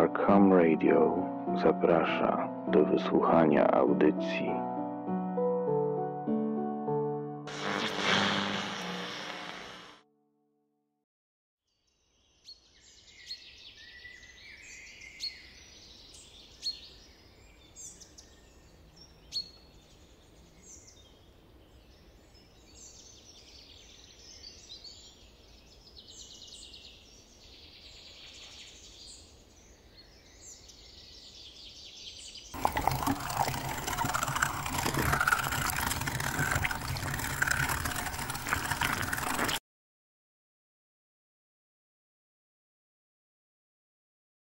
Arkham Radio zaprasza do wysłuchania audycji